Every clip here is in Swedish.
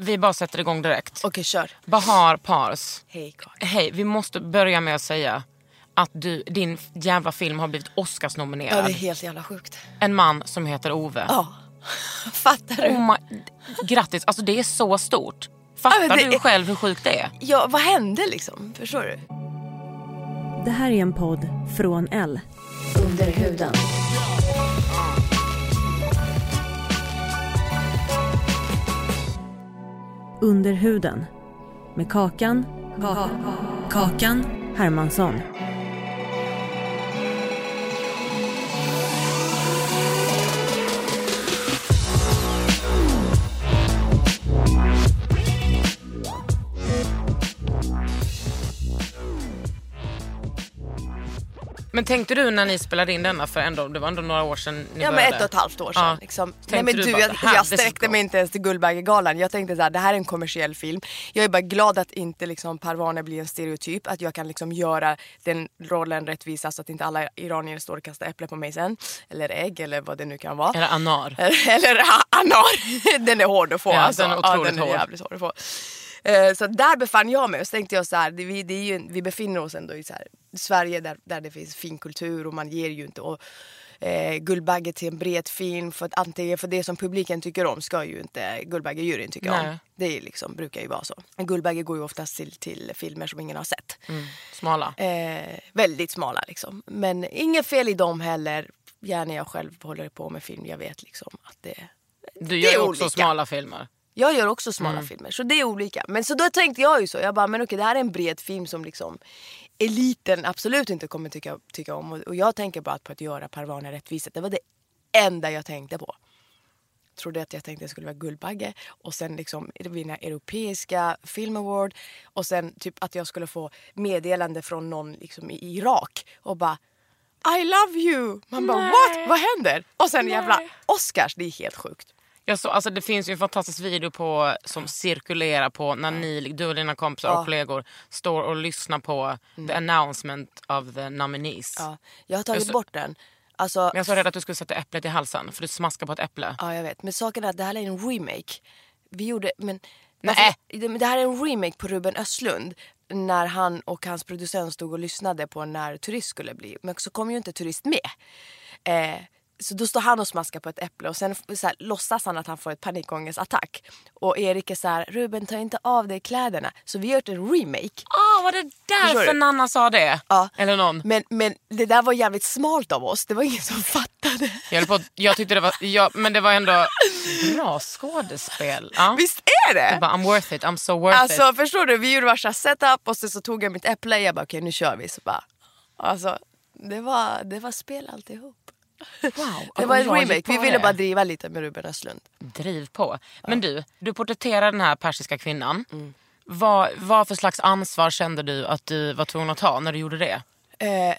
Vi bara sätter igång direkt. Okej, kör. Bahar Pars. Hej Karin. Hej, vi måste börja med att säga att du, din jävla film har blivit Ja, Oscarsnominerad. det är helt jävla sjukt. En man som heter Ove. Ja. Fattar du? Oh my, grattis, alltså det är så stort. Fattar Ja, det du själv hur sjukt det är? Ja, vad hände liksom? Förstår du? Det här är en podd från L. Under huden. Under huden. Med Kakan. Kakan Hermansson. Men tänkte du när ni spelade in denna, för ändå, det var ändå några år sedan ni Ja men ett och ett halvt år sedan. Ja. Liksom. Nej, men du du, bara, jag, "Här, jag sträckte go." mig inte ens till Guldbaggegalan. Jag tänkte så här, det här är en kommersiell film. Jag är bara glad att inte liksom Parvane blir en stereotyp. Att jag kan liksom göra den rollen rättvisa så att inte alla iranier står och kastar äpple på mig sen. Eller ägg eller vad det nu kan vara. Eller anar. Eller anar. Den är hård att få. Ja, alltså. den är otroligt ja, den är hård. jävligt hård att få. Eh, Så där befann jag mig och så tänkte jag så här, vi, det är ju, vi befinner oss ändå i så här, Sverige där, där det finns fin kultur och man ger ju inte och, eh, Guldbagge till en bred film för att antingen för det som publiken tycker om ska ju inte Guldbaggejuryn tycka Nej. om. Det är liksom, brukar ju vara så. Guldbagge går ju oftast till, till filmer som ingen har sett. Smala. Eh, väldigt smala liksom. Men inget fel i dem heller. Gärna jag själv håller på med film. Jag vet liksom att det Du det gör är ju också olika. smala filmer. Jag gör också smala filmer, så det är olika. Men så då tänkte jag ju så, jag bara men okej det här är en bred film som liksom eliten absolut inte kommer tycka, tycka om. Och, och jag tänker bara på att göra Parvane rättvisa. Det var det enda jag tänkte på. Trodde att jag tänkte att det skulle vara Guldbagge och sen liksom vinna europeiska film award och sen typ att jag skulle få meddelande från någon liksom i Irak och bara I love you! Man bara what? Vad händer? Och sen jävla Oscars, det är helt sjukt. Jag så, alltså det finns ju en fantastisk video på, som cirkulerar på när ni, du och dina kompisar och kollegor står och lyssnar på the announcement of the nominees. Mm. Ja, jag har tagit Jag så- bort den. Alltså, Men jag så rädd att du skulle sätta äpplet i halsen för du smaskar på ett äpple. ja, jag vet. Men saken är att det här är en remake. Vi gjorde, men... Nej. Alltså, det här är en remake på Ruben Östlund. När han och hans producent stod och lyssnade på när Turist skulle bli. Men så kom ju inte Turist med. Eh, så då står han och smaskar på ett äpple och sen så här, låtsas han att han får ett panikångestattack. Och Erik är så här, Ruben ta inte av dig kläderna. Så vi har gjort en remake. Ah, var det därför? Nanna sa det? Ja. Eller någon? Men, men det där var jävligt smalt av oss. Det var ingen som fattade. Jag, på, jag tyckte det var, ja, men det var ändå bra skådespel. Ja. Visst är det? Jag bara, I'm worth it, I'm so worth Alltså it. förstår du, vi gjorde varsin setup och sen så tog jag mitt äpple jag bara okej nu kör vi. Så bara, alltså, det, var, det var spel alltihop. Wow. Det var en remake, vi ville bara driva lite med Ruben Östlund. Driv på. Men du, du porträtterar den här persiska kvinnan. Mm. Vad, vad för slags ansvar kände du att du var tvungen att ta när du gjorde det? Eh,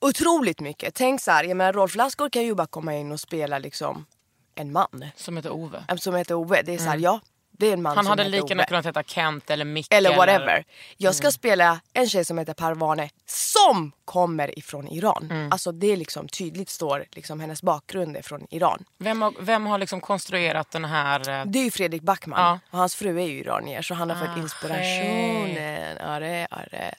otroligt mycket. Tänk så här, jag menar Rolf Lassgård kan ju bara komma in och spela liksom en man. Som heter Ove. Som heter Ove. Det är så här, ja Det är en man Mm. Han som hade lika gärna kunnat heta Kent eller Micke. Eller whatever. Jag Mm. ska spela en tjej som heter Parvane som kommer ifrån Iran. Mm. Alltså det är liksom tydligt står liksom hennes bakgrund är från Iran. Vem har, vem har liksom konstruerat den här... eh, Det är ju Fredrik Backman Ja. och hans fru är ju iranier så han har fått Ah, inspirationen. Ja, det, ja, det.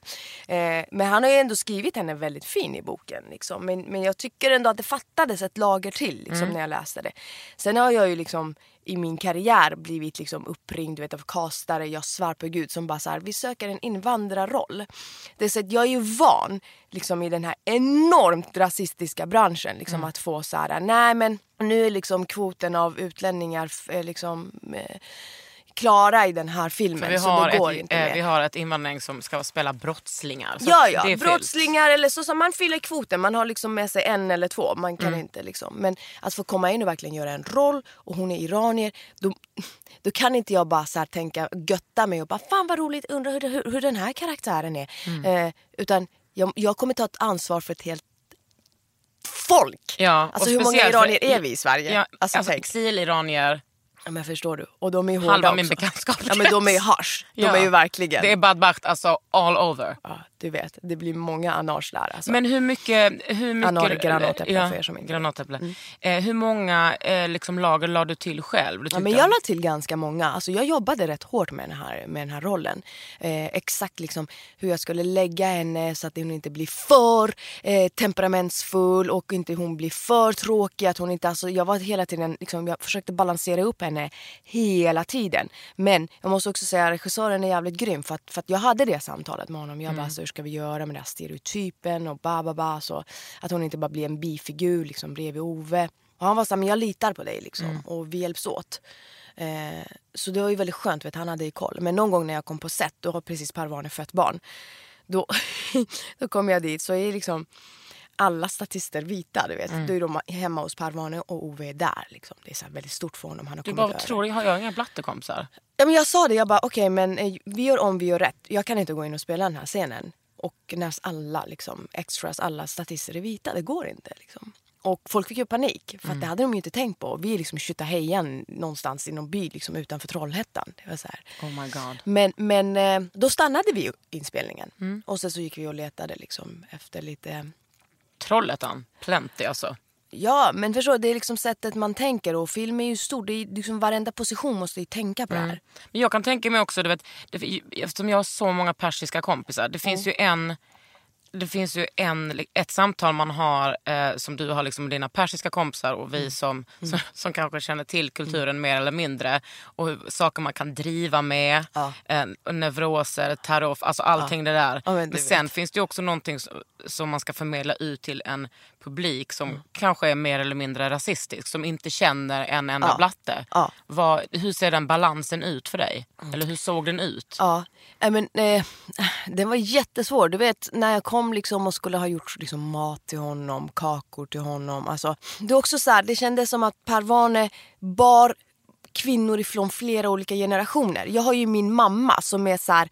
Eh, men han har ju ändå skrivit henne väldigt fin i boken. Liksom. Men, men jag tycker ändå att det fattades ett lager till liksom, Mm. när jag läste det. Sen har jag ju liksom i min karriär blivit liksom uppringd du vet, av castare, jag svär på gud, som bara så här, vi söker en invandrarroll. Det är så att jag är ju van liksom, i den här enormt rasistiska branschen liksom, Mm. att få så här, nej men nu är liksom kvoten av utlänningar eh, liksom eh, klara i den här filmen Vi så har, det går ett, inte eh, vi har ett invandring som ska spela brottslingar. Så Ja, ja. fyllt. Brottslingar eller så som man fyller kvoten. Man har liksom med sig en eller två. Man kan Mm. inte liksom. Men att få komma in och verkligen göra en roll och hon är iranier. Då, då kan inte jag bara så tänka, götta mig och bara fan vad roligt, undrar hur, hur, hur den här karaktären är. Mm. Eh, utan jag, jag kommer ta ett ansvar för ett helt folk. Ja, alltså hur många speciellt för- iranier är vi i Sverige? Ja, alltså, alltså, exiliranier, Ja, men förstår du? Och de är hårda halva också. min bekantskap. Ja men de är harsh. De Ja. är ju verkligen. Det är badbacht alltså all over. Ja, du vet, det blir många anars där. Alltså. Men hur mycket... Hur mycket granatäpple för er som inte Mm. Eh, hur många eh, liksom, lager la du till själv? Du Ja, men jag la till ganska många. Alltså, jag jobbade rätt hårt med den här, med den här rollen. Eh, exakt liksom hur jag skulle lägga henne så att hon inte blir för eh, temperamentsfull och inte hon blir för tråkig. Att hon inte, alltså, jag var hela tiden, liksom, jag försökte balansera upp henne hela tiden. Men jag måste också säga att regissören är jävligt grym för att, för att jag hade det samtalet med honom. Jag bara, alltså, ska vi göra med den här stereotypen och ba, ba, ba. Så att hon inte bara blir en bifigur liksom, bredvid Ove. Och han var såhär, men jag litar på dig liksom och vi hjälps åt. Eh, så det var ju väldigt skönt, vet, han hade ju koll. Men någon gång när jag kom på set, då har precis Parvane fött barn. Då, då kom jag dit så är liksom alla statister vita, du vet. Då är de hemma hos Parvane och Ove är där. Liksom. Det är så väldigt stort för honom. Han har Du bara, över. tror jag, har jag inga blattekompisar? Ja, men jag sa det, jag bara okej men eh, vi gör om, vi gör rätt. Jag kan inte gå in och spela den här scenen. Och när alla liksom, extras, alla statister är vita, det går inte. Liksom. Och folk fick ju panik, för att det hade de ju inte tänkt på. Vi är liksom Tjutahejan någonstans i någon by liksom, utanför Trollhättan. Det var så här. Oh my god. Men, men eh, då stannade vi inspelningen. Och sen så gick vi och letade liksom, efter lite Trollhättan, plenty alltså. Ja, men förstår det är liksom sättet man tänker och film är ju stor. Det är liksom varenda position måste ju tänka på det här. Men jag kan tänka mig också, du vet, det, eftersom jag har så många persiska kompisar. Det finns ju en det finns ju en, ett samtal man har eh, som du har liksom med dina persiska kompisar och vi som, som, som kanske känner till kulturen mer eller mindre. Och hur, saker man kan driva med, Ja. eh, neuroser, tarot, alltså allting det där. Ja, men men sen finns det också någonting som, som man ska förmedla ut till en publik som kanske är mer eller mindre rasistisk. Som inte känner en enda Ja. blatte. Ja. Vad, hur ser den balansen ut för dig? Eller hur såg den ut? Ja, nej, men eh, den var jättesvår. Du vet när jag kom liksom och skulle ha gjort liksom, mat till honom, kakor till honom. Alltså, det är också så här, det kändes som att Parvane bar kvinnor ifrån flera olika generationer. Jag har ju min mamma som är så här.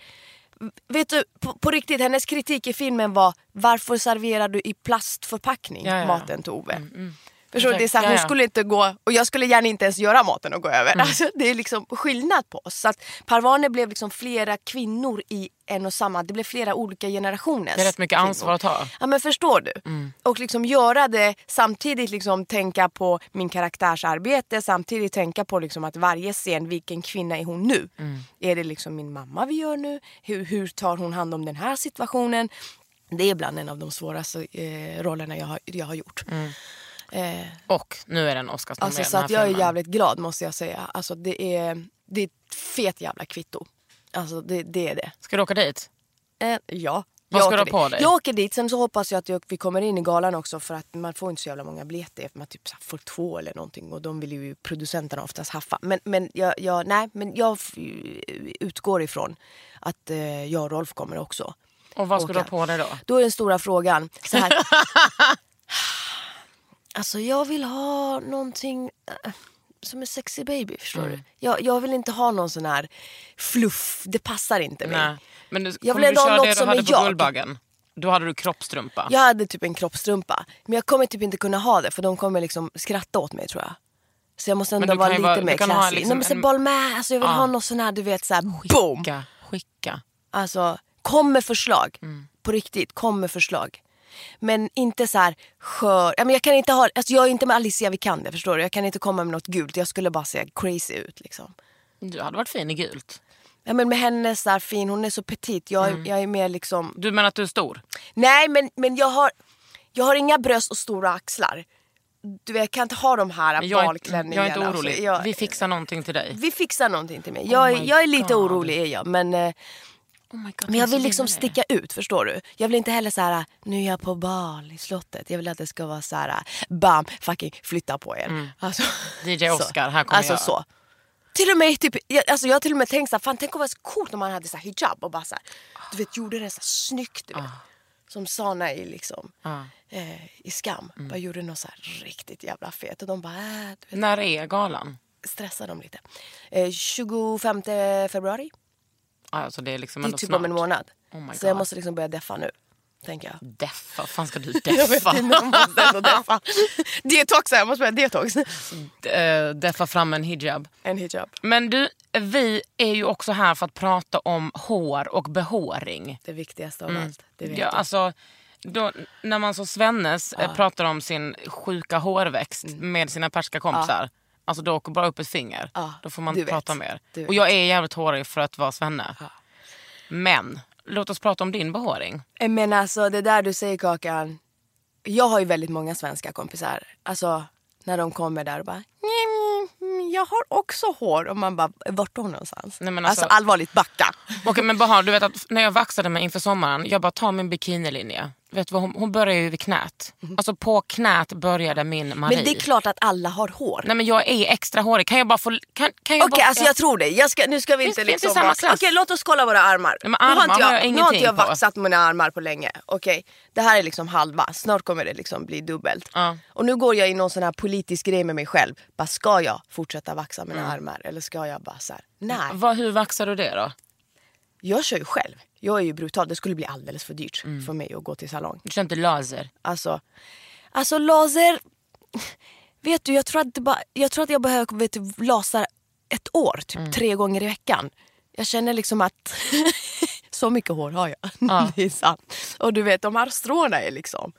Vet du, på, på riktigt, hennes kritik i filmen var varför serverar du i plastförpackning Ja, ja, ja. maten till Ove? Förstår du? Det är så här, hon skulle inte gå, och jag skulle gärna inte ens göra maten och gå över. Alltså, det är liksom skillnad på oss. Så att Parvane blev liksom flera kvinnor i en och samma, det blev flera olika generationer. Det är rätt mycket ansvar att ta. Ja men förstår du? Och liksom göra det samtidigt liksom tänka på min karaktärs arbete samtidigt tänka på liksom att varje scen, vilken kvinna är hon nu? Är det liksom min mamma vi gör nu? Hur, hur tar hon hand om den här situationen? Det är bland en av de svåraste eh, rollerna jag har, jag har gjort. Eh, Och nu är den Oscarsnominerad. Alltså, så att jag är filmen. jävligt glad måste jag säga. Alltså, det, är, det är ett fet jävla kvitto. Alltså det, det är det. Ska du åka dit? Eh, ja. Vad jag ska du ha på dig? Jag åker dit, sen så hoppas jag att jag, vi kommer in i galan också för att man får inte så jävla många biljetter. Man typ så får två eller någonting och de vill ju producenterna oftast haffa. Men, men, jag, jag, nej, men jag utgår ifrån att eh, jag och Rolf kommer också. Och vad ska du ha åka. på dig då? Då är den stora frågan så här. alltså jag vill ha någonting eh, som är sexy baby, förstår Mm. du? Jag, jag vill inte ha någon sån här fluff, det passar inte mig. Nej. Men du, Jag vill du ändå ha något som är jag. Guldbaggen? Då hade du kroppstrumpa. Jag hade typ en kroppstrumpa, men jag kommer typ inte kunna ha det för de kommer liksom skratta åt mig tror jag. Så jag måste ändå vara lite vara- mer classy. liksom Nej, men så en- boll med, alltså jag vill Ja. ha någon sån här du vet såhär boom! Skicka, skicka. Alltså, kom med förslag. Mm. På riktigt, kom med förslag. Men inte så här skör. Ja, men jag kan inte ha, alltså jag är inte med Alicia Vikander förstår du. Jag kan inte komma med något gult. Jag skulle bara se crazy ut liksom. Du hade varit fin i gult. Ja, men med henne så här fin, hon är så petit. Jag, Mm. jag är mer liksom... Du menar att du är stor? Nej men, men jag, har, jag har inga bröst och stora axlar. du vet, jag kan inte ha de här Men jag, är, balklänningarna. jag är inte orolig. Alltså, jag- Vi fixar någonting till dig. vi fixar någonting till mig. Jag, Oh jag är lite God. orolig är jag. Men, eh, Oh God, men jag vill liksom sticka ut, förstår du? Jag vill inte heller så här, nu är jag på bal i slottet. Jag vill att det ska vara så här, bam, fucking flytta på er. Alltså, DJ. Oscar, här kommer alltså, jag. så. Till och med, typ, jag, alltså jag har till och med tänkt så här, fan tänk om det var så coolt om man hade så här hijab och bara så här, du vet, gjorde det så här snyggt. Du vet. Som Sana i, liksom, Ah. eh, i Skam. Mm. Bara gjorde något så här riktigt jävla fet. Och de bara, äh, du vet, När är galan? stressar dem lite. Eh, 25 februari. Alltså det är liksom Det är typ snart. om en månad. Oh så jag måste liksom börja deffa nu. Tänker jag. Deffa, vad fan ska du Jag vet deffa? jag måste ändå deffa. Detoxa, jag måste börja detox. Eh, deffa fram en hijab. En hijab. Men du, vi är ju också här för att prata om hår och behåring. Det viktigaste av allt. Det vet Mm. Ja, jag. alltså, då, när man som Svennes eh, pratar om sin sjuka hårväxt med sina perska kompisar. Alltså då åker bara upp ett finger. Ja, Då får man inte prata vet. mer. Och jag är jävligt hårig för att vara Svenne. Men låt oss prata om din behåring. Men alltså det där du säger Kakan. Jag har ju väldigt många svenska kompisar. Alltså när de kommer där och bara "Nej, men jag har också hår. Och man bara, vart då någonstans? Nej, alltså, alltså- allvarligt, backa. Okej men Bahar, du vet att när jag vaxade mig inför sommaren, jag bara tar min bikinilinje. Vet vad, hon, hon börjar ju vid knät. Alltså på knät började min Marie. Mhm. Men det är klart att alla har hår. Nej men jag är extra hårig. Kan jag bara få... Kan, kan jag Okej, bara, alltså jag tror det. Jag ska, nu ska vi inte det liksom... klass? Okej, låt oss kolla våra armar. Ja, men nu har armar inte har jag, jag nu har inte jag vaxat mina armar på länge. Okej, det här är liksom halva. Snart kommer det liksom bli dubbelt. Ja. Och nu går jag i någon sån här politisk grej med mig själv. Bara, ska jag fortsätta vaxa mina Mm. armar eller ska jag bara så här, nej. Vad, hur vaxar du det då? Jag kör ju själv. Jag är ju brutal. Det skulle bli alldeles för dyrt Mm. för mig att gå till salong. Du kör inte laser? Alltså, alltså laser... Vet du, jag tror att, bara, jag, tror att jag behöver vet du, laser ett år, typ Mm. tre gånger i veckan. Jag känner liksom att så mycket hår har jag. Ja. det är sant. Och du vet, de här stråna är liksom...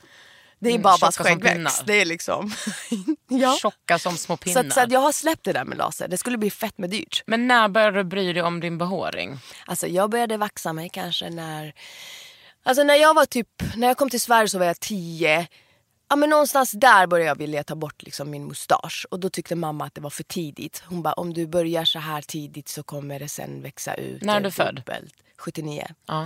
Det är Mm, Babas skäggväxt. Det är liksom... ja. Tjocka som små Så, pinnar. att, så att jag har släppt det där med laser. Det skulle bli fett med dyrt. Men när började du bry dig om din behåring? Alltså jag började vaxa mig kanske när... Alltså när jag var typ... När jag kom till Sverige så var jag tio. Ja men någonstans där började jag vilja ta bort liksom min mustasch. Och då tyckte mamma att det var för tidigt. Hon bara om du börjar så här tidigt så kommer det sen växa ut. När är du född? dubbelt. 79. Ja.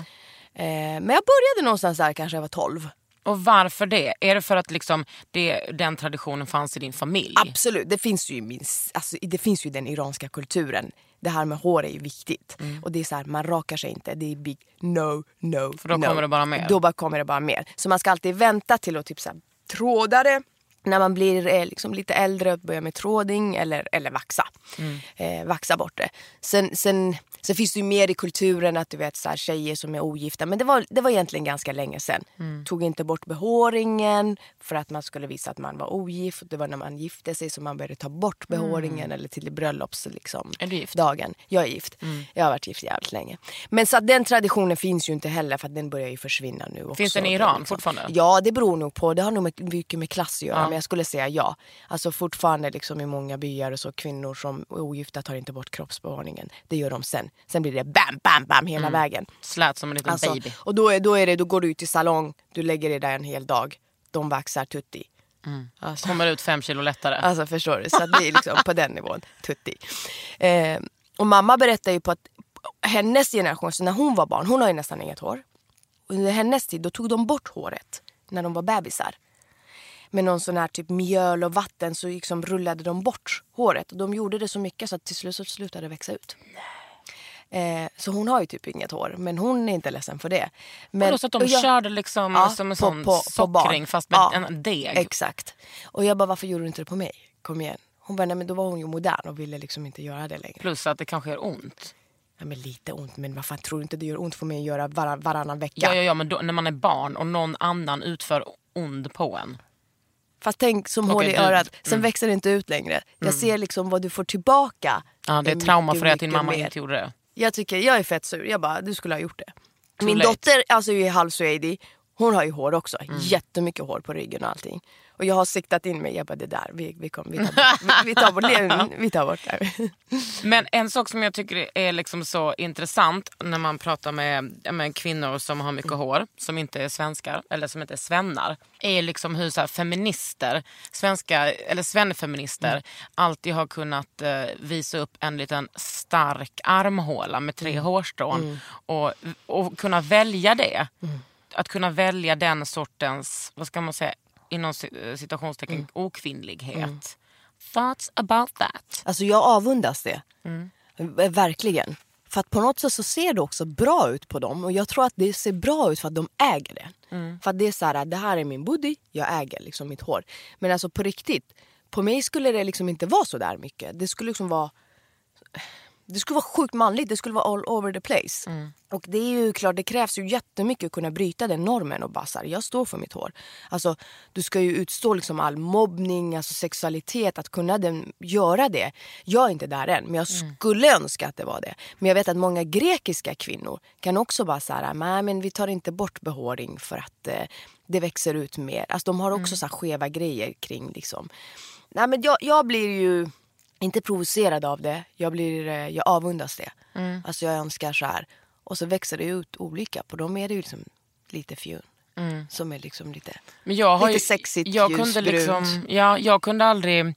Eh, men jag började någonstans där kanske jag var 12. Och varför det? Är det för att liksom det, den traditionen fanns i din familj? Absolut, det finns ju i min, alltså, det finns ju i den iranska kulturen. Det här med hår är ju viktigt. Mm. Och det är så här, man rakar sig inte. Det är big no, no, För då no. kommer det bara mer. Då bara kommer det bara mer. Så man ska alltid vänta till att typ så här, tråda det. När man blir eh, liksom lite äldre och börjar med tråding eller, eller vaxa. Mm. Eh, vaxa bort det. Sen, sen, sen finns det ju mer i kulturen att du vet så här, tjejer som är ogifta. Men det var, det var egentligen ganska länge sedan. Mm. Tog inte bort behåringen för att man skulle visa att man var ogift. Det var när man gifte sig som man började ta bort behåringen eller till bröllops liksom, Mm. Är du gift? dagen. Jag är gift. Mm. Jag har varit gift jävligt länge. Men så att den traditionen finns ju inte heller för den börjar ju försvinna nu också. Finns den i Iran liksom- fortfarande? Ja det beror nog på. Det har nog mycket med klass att göra. Ja. Men jag skulle säga ja. Alltså fortfarande liksom i många byar och så kvinnor som är ogifta tar inte bort kroppsbehåringen. Det gör de sen. Sen blir det bam, bam, bam hela Mm. vägen. Slät som en liten Alltså, baby. och då, är, då, är det, då går du ut i salong, du lägger dig där en hel dag. De vaxar tutti. Alltså, Kommer ut fem kilo lättare. Alltså förstår du? Så det är liksom på den nivån. Tutti. Eh, och mamma berättar ju på att hennes generation, så när hon var barn, hon har ju nästan inget hår. Under hennes tid då tog de bort håret när de var bebisar. Med någon sån här typ mjöl och vatten så liksom rullade de bort håret. Och de gjorde det så mycket så att till slut så slutade det växa ut. Eh, så hon har ju typ inget hår, men hon är inte ledsen för det. Men, så att de jag- körde liksom Ja, som en på- sån på- på sockring fast med Ja. en deg? Exakt. Och jag bara, varför gjorde du inte det på mig? Kom igen. Hon bara, nej men då var hon ju modern och ville liksom inte göra det längre. Plus att det kanske gör ont. Ja, men lite ont, men vad fan tror du inte det gör ont för mig att göra varann, varannan vecka? Ja, ja, ja men då, när man är barn och någon annan utför ond på en. Fast tänk som Okej, hål i Mm. örat, sen växer det inte ut längre. Jag ser liksom vad du får tillbaka. Ja, det är trauma för att din mamma mer. inte gjorde det. Jag tycker, jag är fett sur. Jag bara, du skulle ha gjort det. Min dotter alltså är halv suedi. Hon har ju hår också. Mm. Jättemycket hår på ryggen och allting. Och jag har siktat in mig. Jag bara det där, vi, vi, kom, vi, tar, bort, vi, tar bort det. Vi tar bort det. Men en sak som jag tycker är liksom så intressant när man pratar med, med kvinnor som har mycket hår, som inte är svenskar eller som inte är svennar, är liksom hur så feminister, svenska eller svennefeminister alltid har kunnat eh, visa upp en liten stark armhåla med tre hårstrån och, och kunna välja det. Att kunna välja den sortens, vad ska man säga, inom ci- citationstecken okvinnlighet. Thoughts about that? Alltså jag avundas det. V- Verkligen. För att på något sätt så ser det också bra ut på dem. Och jag tror att det ser bra ut för att de äger det. För att det är så här, det här är min booty, jag äger liksom mitt hår. Men alltså på riktigt, på mig skulle det liksom inte vara så där mycket. Det skulle liksom vara det skulle vara sjukt manligt, det skulle vara all over the place. Och det är ju klart, det krävs ju jättemycket att kunna bryta den normen och bara så här, jag står för mitt hår. Alltså, du ska ju utstå liksom all mobbning, alltså sexualitet, att kunna den, göra det. Jag är inte där än, men jag skulle önska att det var det. Men jag vet att många grekiska kvinnor kan också bara så här, nej men vi tar inte bort behåring för att eh, det växer ut mer. Alltså de har också så här skeva grejer kring liksom. Nej men jag, jag blir ju inte provocerad av det. Jag, blir, eh, jag avundas det. Mm. Alltså jag önskar så här. Och så växer det ut olika. På dem är det ju liksom lite fjun. Som är liksom lite, Men jag har lite ju, sexigt, jag kunde liksom, ja, Jag kunde aldrig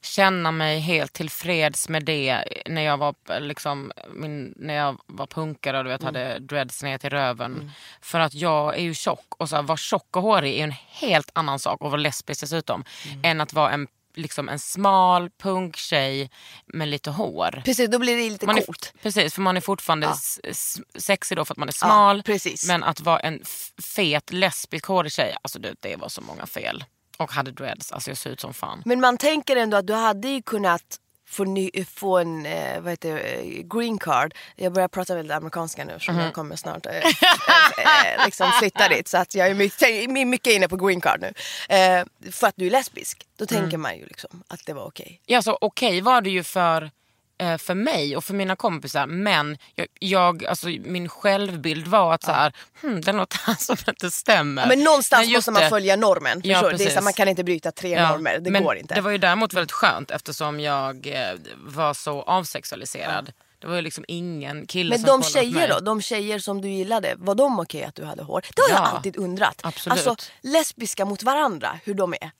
känna mig helt tillfreds med det när jag var, liksom, min, när jag var punkare och du vet, Mm. hade dreads ner till röven. För att jag är ju tjock och så här, vara tjock och hårig är en helt annan sak och vara lesbisk dessutom. Mm. Än att vara en, liksom, en smal punktjej med lite hår. Precis, då blir det lite Man är, coolt. precis, för man är fortfarande Ja. sexig då för att man är smal. Ja, precis. Men att vara en fet lesbisk hårig tjej, alltså det, det var så många fel. Och hade dreads, alltså jag ser ut som fan. Men man tänker ändå att du hade ju kunnat få, ny, få en eh, vad heter, eh, green card. Jag börjar prata väldigt amerikanska nu eftersom Mhm. jag kommer snart eh, eh, liksom flytta dit. Så att jag är mycket, mycket inne på green card nu. Eh, för att du är lesbisk. Då Mm. tänker man ju liksom att det var okej. Ja, så okej var det ju för, för mig och för mina kompisar men jag, jag, alltså, min självbild var att så här, hmm, det är något här som inte stämmer. Men någonstans När måste man Jutte- följa normen. Ja, det är så, man kan inte bryta tre Ja, normer. Det men går inte. Det var ju däremot väldigt skönt eftersom jag eh, var så avsexualiserad. Det var ju liksom ingen kille Men som de tjejer då? De tjejer som du gillade, var de okej att du hade hår? Det har jag Ja, alltid undrat. absolut. Alltså lesbiska mot varandra, hur de är.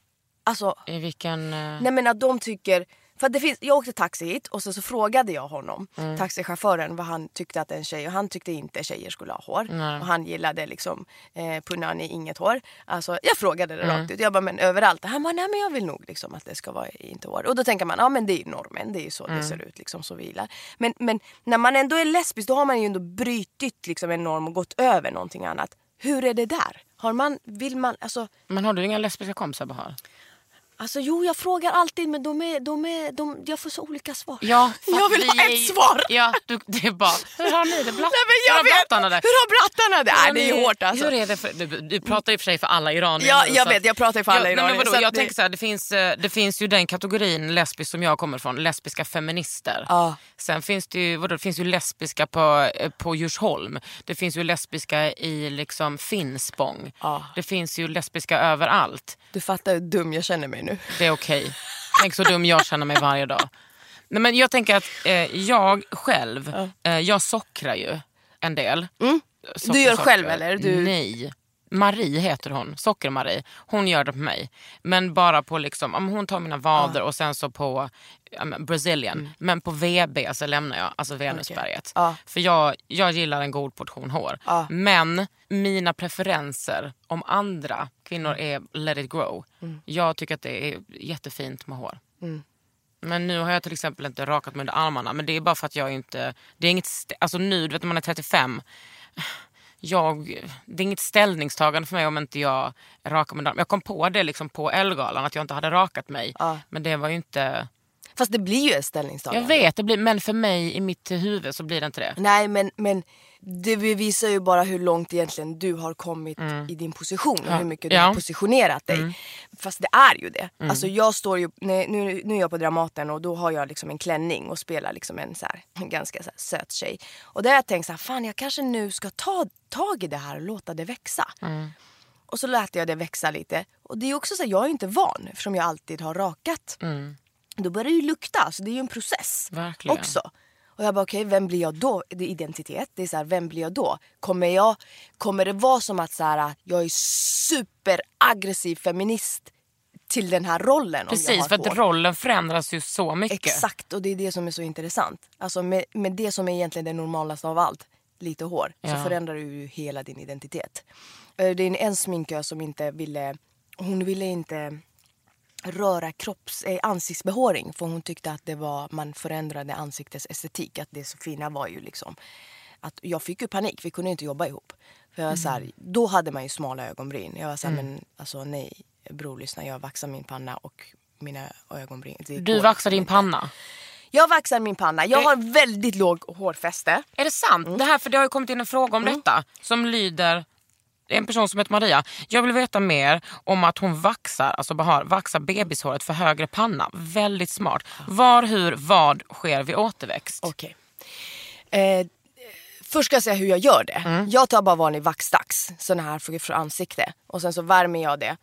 Alltså, I vilken... eh, nej men att de tycker... För det finns, jag åkte taxi hit och så, så frågade jag honom, Mm. taxichauffören, vad han tyckte att en tjej... Och han tyckte inte tjejer skulle ha hår. Och han gillade liksom eh, punani, inget hår. Alltså, jag frågade det Mm. rakt ut. Jag bara, men överallt? Han bara, nej men jag vill nog liksom att det ska vara inte hår. Och då tänker man, ja men det är ju normen. Det är ju så Mm. det ser ut liksom, så vi gillar. Men, men när man ändå är lesbisk då har man ju ändå brytit liksom, en norm och gått över någonting annat. Hur är det där? Har man, vill man, alltså... Men har du inga lesbiska kompisar Bahar? Alltså jo, jag frågar alltid men de är, de är, de, jag får så olika svar. Ja, jag vill vi ha ett ju- svar! Ja, du, det är bara, hur har ni det? Blatt, Nej, men jag hur har blattarna det? Hur har brattarna det? Nej, det är ju hårt alltså. Hur är det för, du, du pratar och för sig för alla iranier Ja, nu, jag vet, att- jag pratar ju för alla nej, men iranier, vadå, att jag det- tänker så här, det finns, eh, det finns ju den kategorin lesbisk som jag kommer från, lesbiska feminister. Ja. Sen finns det ju, vadå, det finns ju lesbiska på, eh, på Djursholm. Det finns ju lesbiska i liksom Finspång. Ja. Det finns ju lesbiska överallt. Du fattar hur dum jag känner mig nu. Det är okej. Tänk så dum jag känner mig varje dag. Nej, men jag tänker att eh, jag själv, eh, jag sockrar ju en del. Socker, Du gör socker. själv, eller? Du- Nej. Marie heter hon, Socker-Marie. Hon gör det på mig. Men bara på liksom, ja, hon tar mina vader och sen så på ja, men Brazilian. Men på VB så lämnar jag alltså Venusberget. Ja. För jag, jag gillar en god portion hår. Ja. Men mina preferenser om andra kvinnor är let it grow. Jag tycker att det är jättefint med hår. Men nu har jag till exempel inte rakat mig under armarna. Men det är bara för att jag inte... Det är inget alltså nu, du vet när man är 35. Jag, det är inget ställningstagande för mig om inte jag rakar mig. Jag kom på det liksom på Ellegalan att jag inte hade rakat mig. Ja. Men det var ju inte... Fast det blir ju ett Jag ställningstagande. vet, det blir, men för mig i mitt huvud så blir det inte det. Nej men, men det bevisar ju bara hur långt egentligen du har kommit i din position och hur mycket du Mm. Ja. Mm. har positionerat dig. Fast det är ju det. Alltså jag står ju, nu, nu nu är jag på Dramaten och då har jag liksom en klänning och spelar liksom en, så här, en ganska så här, söt tjej. Och där har jag tänkt så här, fan jag kanske nu ska ta tag i det här och låta det växa. Mm. Och så lät jag det växa lite. Och det är också så här, jag är inte van eftersom jag alltid har rakat. Då börjar det ju lukta, så det är ju en process Verkligen. också. Och jag bara okej, vem blir jag då? Det är identitet. Det är så här, vem blir jag då? Kommer, jag, kommer det vara som att så här, jag är superaggressiv feminist till den här rollen? Precis, för att hår? rollen förändras ju så mycket. Exakt, och det är det som är så intressant. Alltså med, med det som är egentligen det normalaste av allt, lite hår, så Ja. förändrar du ju hela din identitet. Eh, Det är en sminkös som inte ville, hon ville inte röra kropps, eh, ansiktsbehåring för hon tyckte att det var, man förändrade ansiktets estetik. Att det så fina var ju liksom att jag fick ju panik, vi kunde inte jobba ihop. För jag var så här, då hade man ju smala ögonbryn. Jag var så här, men alltså nej bror lyssna jag vaxar min panna och mina ögonbryn. Du vaxar din panna. Jag vaxar min panna. Jag har väldigt låg hårfäste. Är det sant? Mm. Det här, för det har ju kommit in en fråga om detta som lyder en person som heter Maria. Jag vill veta mer om att hon vaxar, alltså Bahar, vaxar bebishåret för högre panna. Väldigt smart. Var, hur, vad sker vid återväxt? Okej. Eh, först ska jag säga hur jag gör det. Mm. Jag tar bara vanlig vaxdags, sån här för, för ansikte. Och sen så värmer jag det.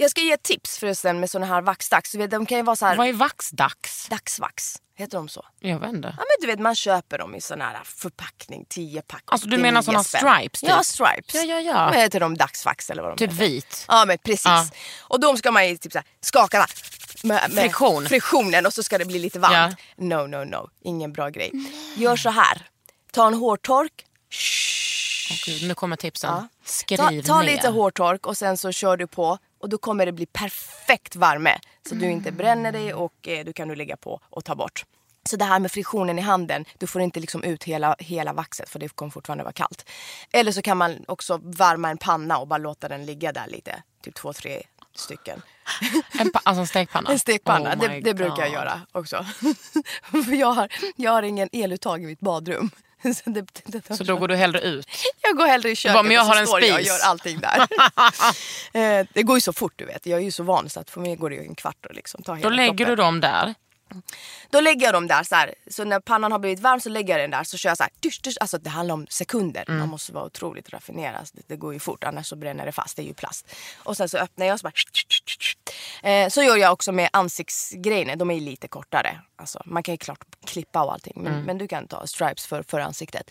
Jag, ska ge ett tips förresten med såna här vaxdags. De kan ju vara så här Vad är vaxdags? dagsvax. Heter de så? Jag vet inte. Ja men du vet man köper dem i sån här förpackning, 10 pack. Alltså, du 89 menar såna spänn. stripes, typ? Ja stripes. Ja, ja, ja. Vad heter de? Dagsvax eller vad de Typ heter. vit. Ja men precis. Ja. Och de ska man ju typ så här, skaka va? med, med Friktion. friktionen och så ska det bli lite varmt. No no no, ingen bra grej. Gör så här. Ta en hårtork. Åh, Gud, nu kommer tipsen. Ja. Skriv Ta, ta ner. lite hårtork och sen så kör du på och då kommer det bli perfekt värme. Så du inte bränner dig och eh, du kan nu lägga på och ta bort. Så det här med friktionen i handen, du får inte liksom ut hela, hela vaxet för det kommer fortfarande vara kallt. Eller så kan man också värma en panna och bara låta den ligga där lite. Typ två, tre stycken. En, alltså en stekpanna? En stekpanna, Oh det, det brukar jag göra också. för jag har, jag har ingen eluttag i mitt badrum. Så, det, det, Så då går du hellre ut? jag går hellre i köket bara, men jag och så har en står jag och spis. gör allting där. Eh, det går ju så fort du vet. Jag är ju så van så att för mig går det ju en kvart att liksom ta hela Då lägger kroppen. du dem där. Då lägger jag dem där så här. Så när pannan har blivit varm så lägger jag den där. Så kör jag så här. Tysch, tysch. Alltså det handlar om sekunder. Mm. Man måste vara otroligt raffinerad. Det, det går ju fort annars så bränner det fast. Det är ju plast. Och sen så öppnar jag och så bara. tsch, tsch, tsch. Eh, så gör jag också med ansiktsgrejerna. De är lite kortare. Alltså, man kan ju klart klippa och allting. Mm. Men, men du kan ta stripes för, för ansiktet.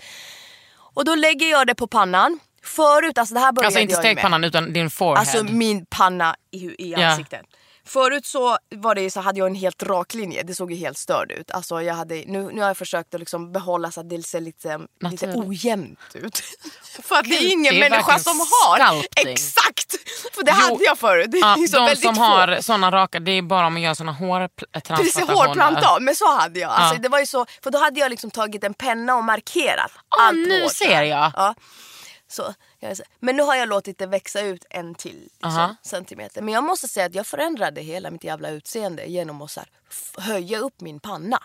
Och då lägger jag det på pannan. Förut, alltså det här började Alltså inte jag ju med. stekpannan utan din forehead. Alltså min panna i, i ansiktet. Förut så, var det, så hade jag en helt rak linje. Det såg ju helt störd ut. Alltså jag hade, nu, nu har jag försökt att liksom behålla så att det ser lite, lite ojämnt ut. För att det är ingen det är människa som har. sculpting. Exakt! För det Jo, hade jag förut. Det är Ja, liksom de som få. har såna raka, det är bara om man gör såna Precis, hårtransplantationer. hårplantat. Men så hade jag. Alltså, Ja. det var ju så, för då hade jag liksom tagit en penna och markerat Ah, allt nu hår. ser jag. Ja. Så, men nu har jag låtit det växa ut en till liksom, Aha. centimeter. Men jag måste säga att jag förändrade hela mitt jävla utseende genom att så här, höja upp min panna.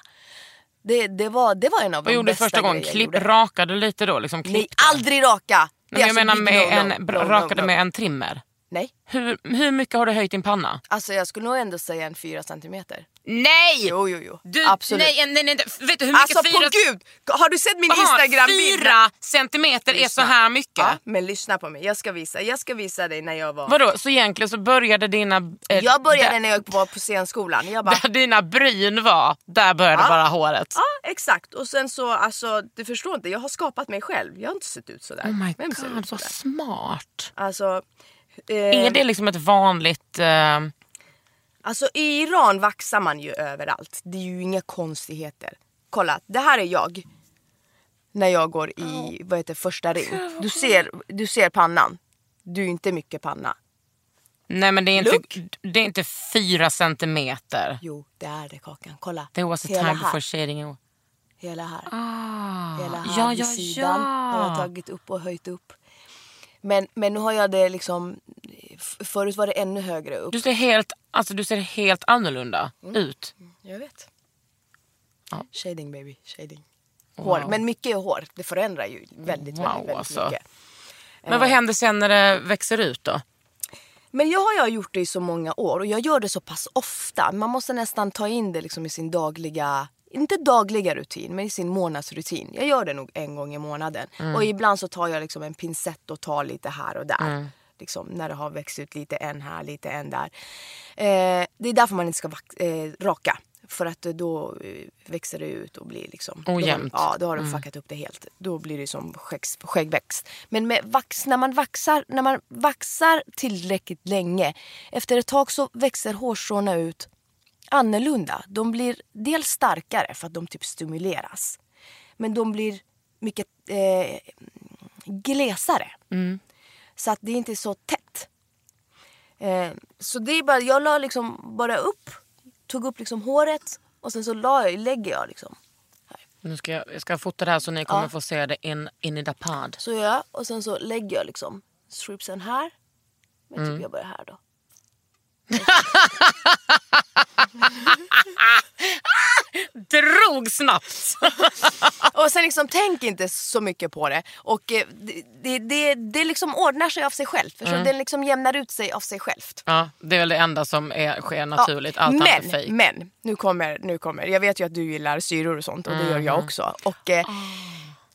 Det, det, var, det var en av Vad de gjorde du bästa första gången? Klipp, rakade lite då? Liksom Nej, aldrig raka! Men är jag alltså menar med en, No, no, rakade no. med en trimmer. Nej, Hur, hur mycket har du höjt din panna? alltså jag skulle nog ändå säga en fyra centimeter. Nej! Jo, jo, jo. Du, Absolut. Nej, nej, nej, vet du hur mycket Alltså fyra... på gud! Har du sett min instagram-bild? Fyra centimeter är så här mycket. Ja, men lyssna på mig. Jag ska visa, jag ska visa dig när jag var... Vadå, så egentligen så började dina... eh, Jag började där, när jag var på scenskolan. Jag bara, där dina bryn var, där började Ja. bara håret. Ja, exakt. Och sen så, alltså, du förstår inte, jag har skapat mig själv. Jag har inte sett ut sådär. Oh my Vem god, vad smart. Alltså, Är det liksom ett vanligt... Eh, alltså i Iran vaxar man ju överallt. Det är ju inga konstigheter. Kolla, det här är jag. När jag går i, vad heter första ring. Du ser, du ser pannan. Du är inte mycket panna. nej men det är, inte, det är inte fyra centimeter. Jo, det är det Kakan. Kolla. There was a Hela time här. before shading. Hela här. Ah, Hela här ja, vid ja, sidan har jag ja. tagit upp och höjt upp. Men, men nu har jag det liksom... Förut var det ännu högre upp. Du ser helt, alltså, du ser helt annorlunda Mm. ut. Jag vet. Ja. Shading baby, shading. Hår. Wow. Men mycket är hår. Det förändrar ju väldigt, Wow, väldigt, väldigt alltså. mycket. Men vad händer sen när det växer ut då? Men jag har jag gjort det i så många år och jag gör det så pass ofta. Man måste nästan ta in det liksom i sin dagliga, inte dagliga rutin, men i sin månadsrutin. Jag gör det nog en gång i månaden. Mm. Och ibland så tar jag liksom en pincett och tar lite här och där. Liksom, när det har växt ut lite en här, lite en där. Eh, det är därför man inte ska eh, raka. För att då eh, växer det ut och blir liksom... då Ojämnt. Ja, då har du fuckat upp det helt. Då blir det som skäggs, skäggväxt. Men med vax, när, man vaxar, när man vaxar tillräckligt länge, efter ett tag så växer hårstråna ut annorlunda. De blir dels starkare för att de typ stimuleras. Men de blir mycket eh, glesare. Så att det inte är så tätt. Eh, så det är bara, jag la liksom bara upp, tog upp liksom håret och sen så la jag, lägger jag liksom. Nu ska jag, jag ska fota det här så ni kommer Ja. få se det in, in i the pod. Så gör jag och sen så lägger jag liksom stripsen här. Men typ jag börjar här då. Drog snabbt! Och sen liksom tänk inte så mycket på det. Och eh, det, det, det, det liksom ordnar sig av sig självt. Förstår? du? Den liksom jämnar ut sig av sig självt. Ja, det är väl det enda som är, sker Ja, naturligt. Allt annat är men, fejk. men, nu kommer, nu kommer. Jag vet ju att du gillar syror och sånt och det gör jag också. Och eh,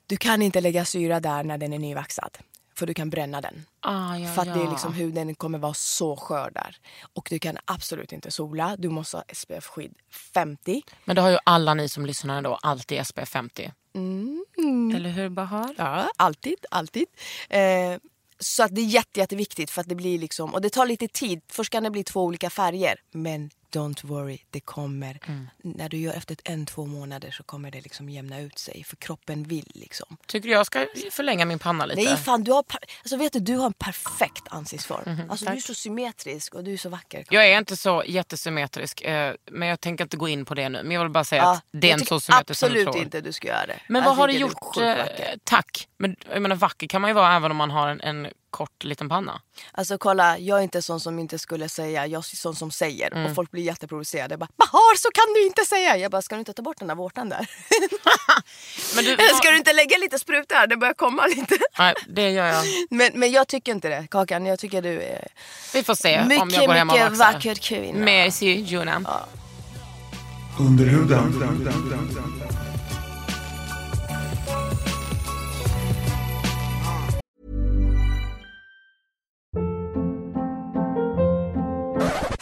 du kan inte lägga syra där när den är nyvaxad. För du kan bränna den. Ah, ja, För att det är ja. liksom, huden kommer vara så skör där. Och du kan absolut inte sola. Du måste ha SPF-skydd 50. Men det har ju alla ni som lyssnar då alltid SPF 50. Mm. Eller hur Bahar? Ja, alltid, alltid. Eh, så att det är jätte, jätteviktigt för att det blir liksom, och det tar lite tid. Först kan det bli två olika färger. Men don't worry, det kommer. Mm. När du gör efter ett, en, två månader så kommer det liksom jämna ut sig. För kroppen vill liksom. Tycker du jag ska förlänga min panna lite? Nej fan, du har, alltså, vet du, du har en perfekt ansiktsform. alltså, du är så symmetrisk och du är så vacker. Jag är inte så jättesymmetrisk, eh, men jag tänker inte gå in på det nu. Men jag vill bara säga Ja, att det är inte så du absolut inte du ska göra det. Men Jag vad har du gjort? sjukt Eh, tack. Men jag menar vacker kan man ju vara även om man har en, en kort liten panna. Alltså kolla, jag är inte sån som inte skulle säga, jag är sån som säger. Mm. Och folk blir jätteprovocerade. Bara, Bahar så kan du inte säga! Jag bara, ska du inte ta bort den där vårtan där? Men du, Eller ska du inte lägga lite sprut där? Det börjar komma lite. Nej, det gör jag. Men, men jag tycker inte det, Kakan. Jag tycker du är Vi får se om jag mycket, går hem och mycket vaxar. vacker kvinna. Merci Juna. Under huden.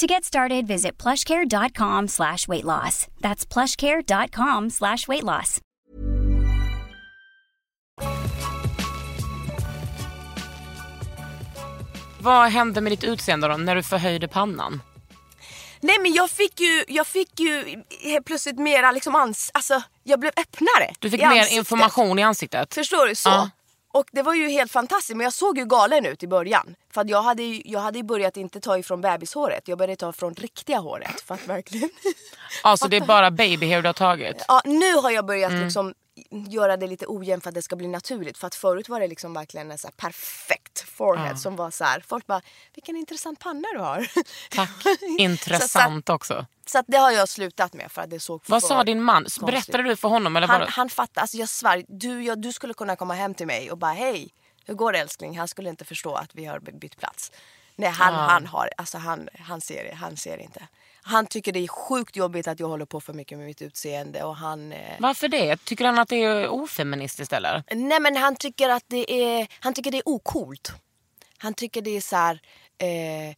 To get started, visit plushcare.com slash weight loss. That's plushcare.com slash weight loss. Vad hände med ditt utseende då när du förhöjde pannan? Nej men jag fick ju, jag fick ju helt plötsligt mera liksom ans... Alltså jag blev öppnare. Du fick i mer ansiktet. information i ansiktet. Förstår du? Så. Ja. Och det var ju helt fantastiskt men jag såg ju galen ut i början. För jag hade ju, jag hade börjat inte ta ifrån bebishåret, jag började ta från riktiga håret. För verkligen... Alltså det är bara babyhair du har tagit. ja, nu har jag börjat Mm. liksom göra det lite ojämnt för att det ska bli naturligt. För att förut var det liksom verkligen en så perfekt forehead som var så här. Folk bara, vilken intressant panna du har. Tack. så, Intressant också. så att det har jag slutat med för att det såg Vad sa din man? konstigt. Berättade du för honom? Eller Han, bara... han fattar, alltså jag svär, du, jag, du skulle kunna komma hem till mig och bara hej, hur går det älskling? Han skulle inte förstå att vi har bytt plats. Nej han, han har, alltså han, han ser det, han ser inte. Han tycker det är sjukt jobbigt att jag håller på för mycket med mitt utseende och han eh, Varför det? Tycker han att det är ofeministiskt eller? Nej men han tycker att det är, han tycker det är ocoolt. Han tycker det är så här, eh,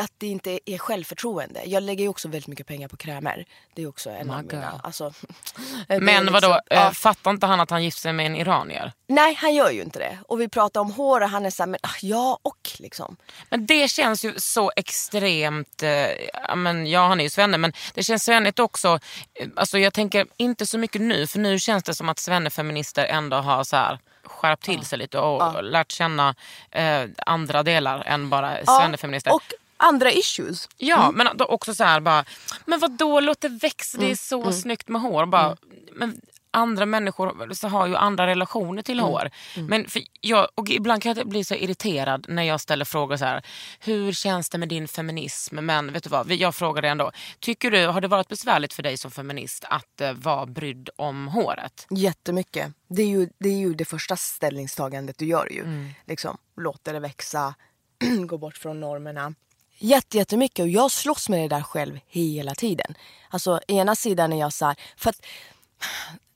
att det inte är självförtroende. Jag lägger ju också väldigt mycket pengar på krämer. Det är också en av My mina... God. Alltså, Men liksom- vadå, eh, ja. fattar inte han att han gifte sig med en iranier? Nej, han gör ju inte det. Och vi pratar om hår och han är såhär, men ah, ja och liksom. Men det känns ju så extremt, eh, men, ja han är ju svenne men det känns svennigt också, eh, alltså jag tänker inte så mycket nu för nu känns det som att svennefeminister ändå har så här skärpt till sig lite och lärt känna eh, andra delar än bara svennefeminister. Och andra issues. Ja, men då också så här bara, men vad då låt det växa, det är så snyggt med hår. Bara, men andra människor så har ju andra relationer till hår. Men för jag, och ibland kan jag bli så irriterad när jag ställer frågor så här, hur känns det med din feminism? Men vet du vad, jag frågar dig ändå, tycker du, har det varit besvärligt för dig som feminist att eh, vara brydd om håret? Jättemycket. Det är ju det, är ju det första ställningstagandet du gör ju. Liksom, låter det växa, gå bort från normerna. Jätte, jättemycket och jag slåss med det där själv hela tiden. Alltså ena sidan är jag så här, för att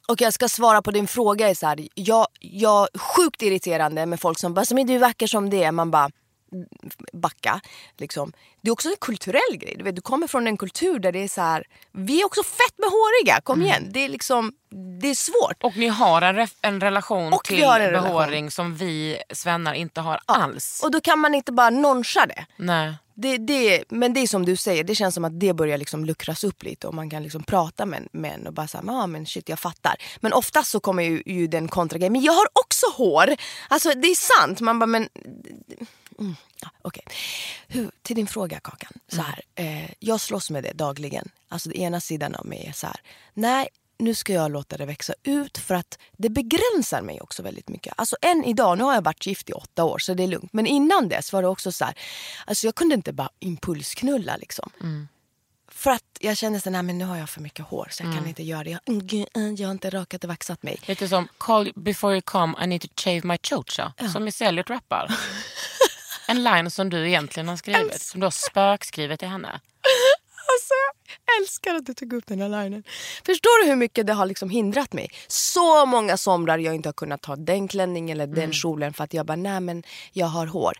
och jag ska svara på din fråga är så här, jag, jag sjukt irriterande med folk som bara, du är vacker som det är. Man bara, backa. Liksom. Det är också en kulturell grej. Du, vet, du kommer från en kultur där det är så här, vi är också fett med håriga, kom igen. Det är liksom, det är svårt. Och ni har en, en relation Och till en relation. behåring som vi svennar inte har alls. Och då kan man inte bara noncha det. Nej. Det, det, men det är som du säger, det känns som att det börjar liksom luckras upp lite och man kan liksom prata med män och bara säga, ah, men shit jag fattar. Men oftast så kommer ju, ju den kontragrejen, men jag har också hår. Alltså det är sant, man bara men... Mm, ja, Hur- till din fråga Kakan. Så här, eh, jag slåss med det dagligen. Alltså den ena sidan av mig är så här, nej nu ska jag låta det växa ut för att det begränsar mig också väldigt mycket. Alltså än idag, nu har jag varit gift i åtta år så det är lugnt. Men innan dess var det också så här, alltså jag kunde inte bara impulsknulla liksom. För att jag kände så här, men nu har jag för mycket hår så jag kan inte göra det. Jag, mm, eh, jag har inte rakat och vaxat mig. Lite som call before you come I need to shave my chocha. Som Missy Elliot rappar. en line som du egentligen har skrivit. Som du har spökskrivit till henne. Alltså, älskar att du tog upp den här linen. Förstår du hur mycket det har liksom hindrat mig? Så många somrar jag inte har kunnat ta den klänningen eller den kjolen för att jag bara, nej men jag har hår.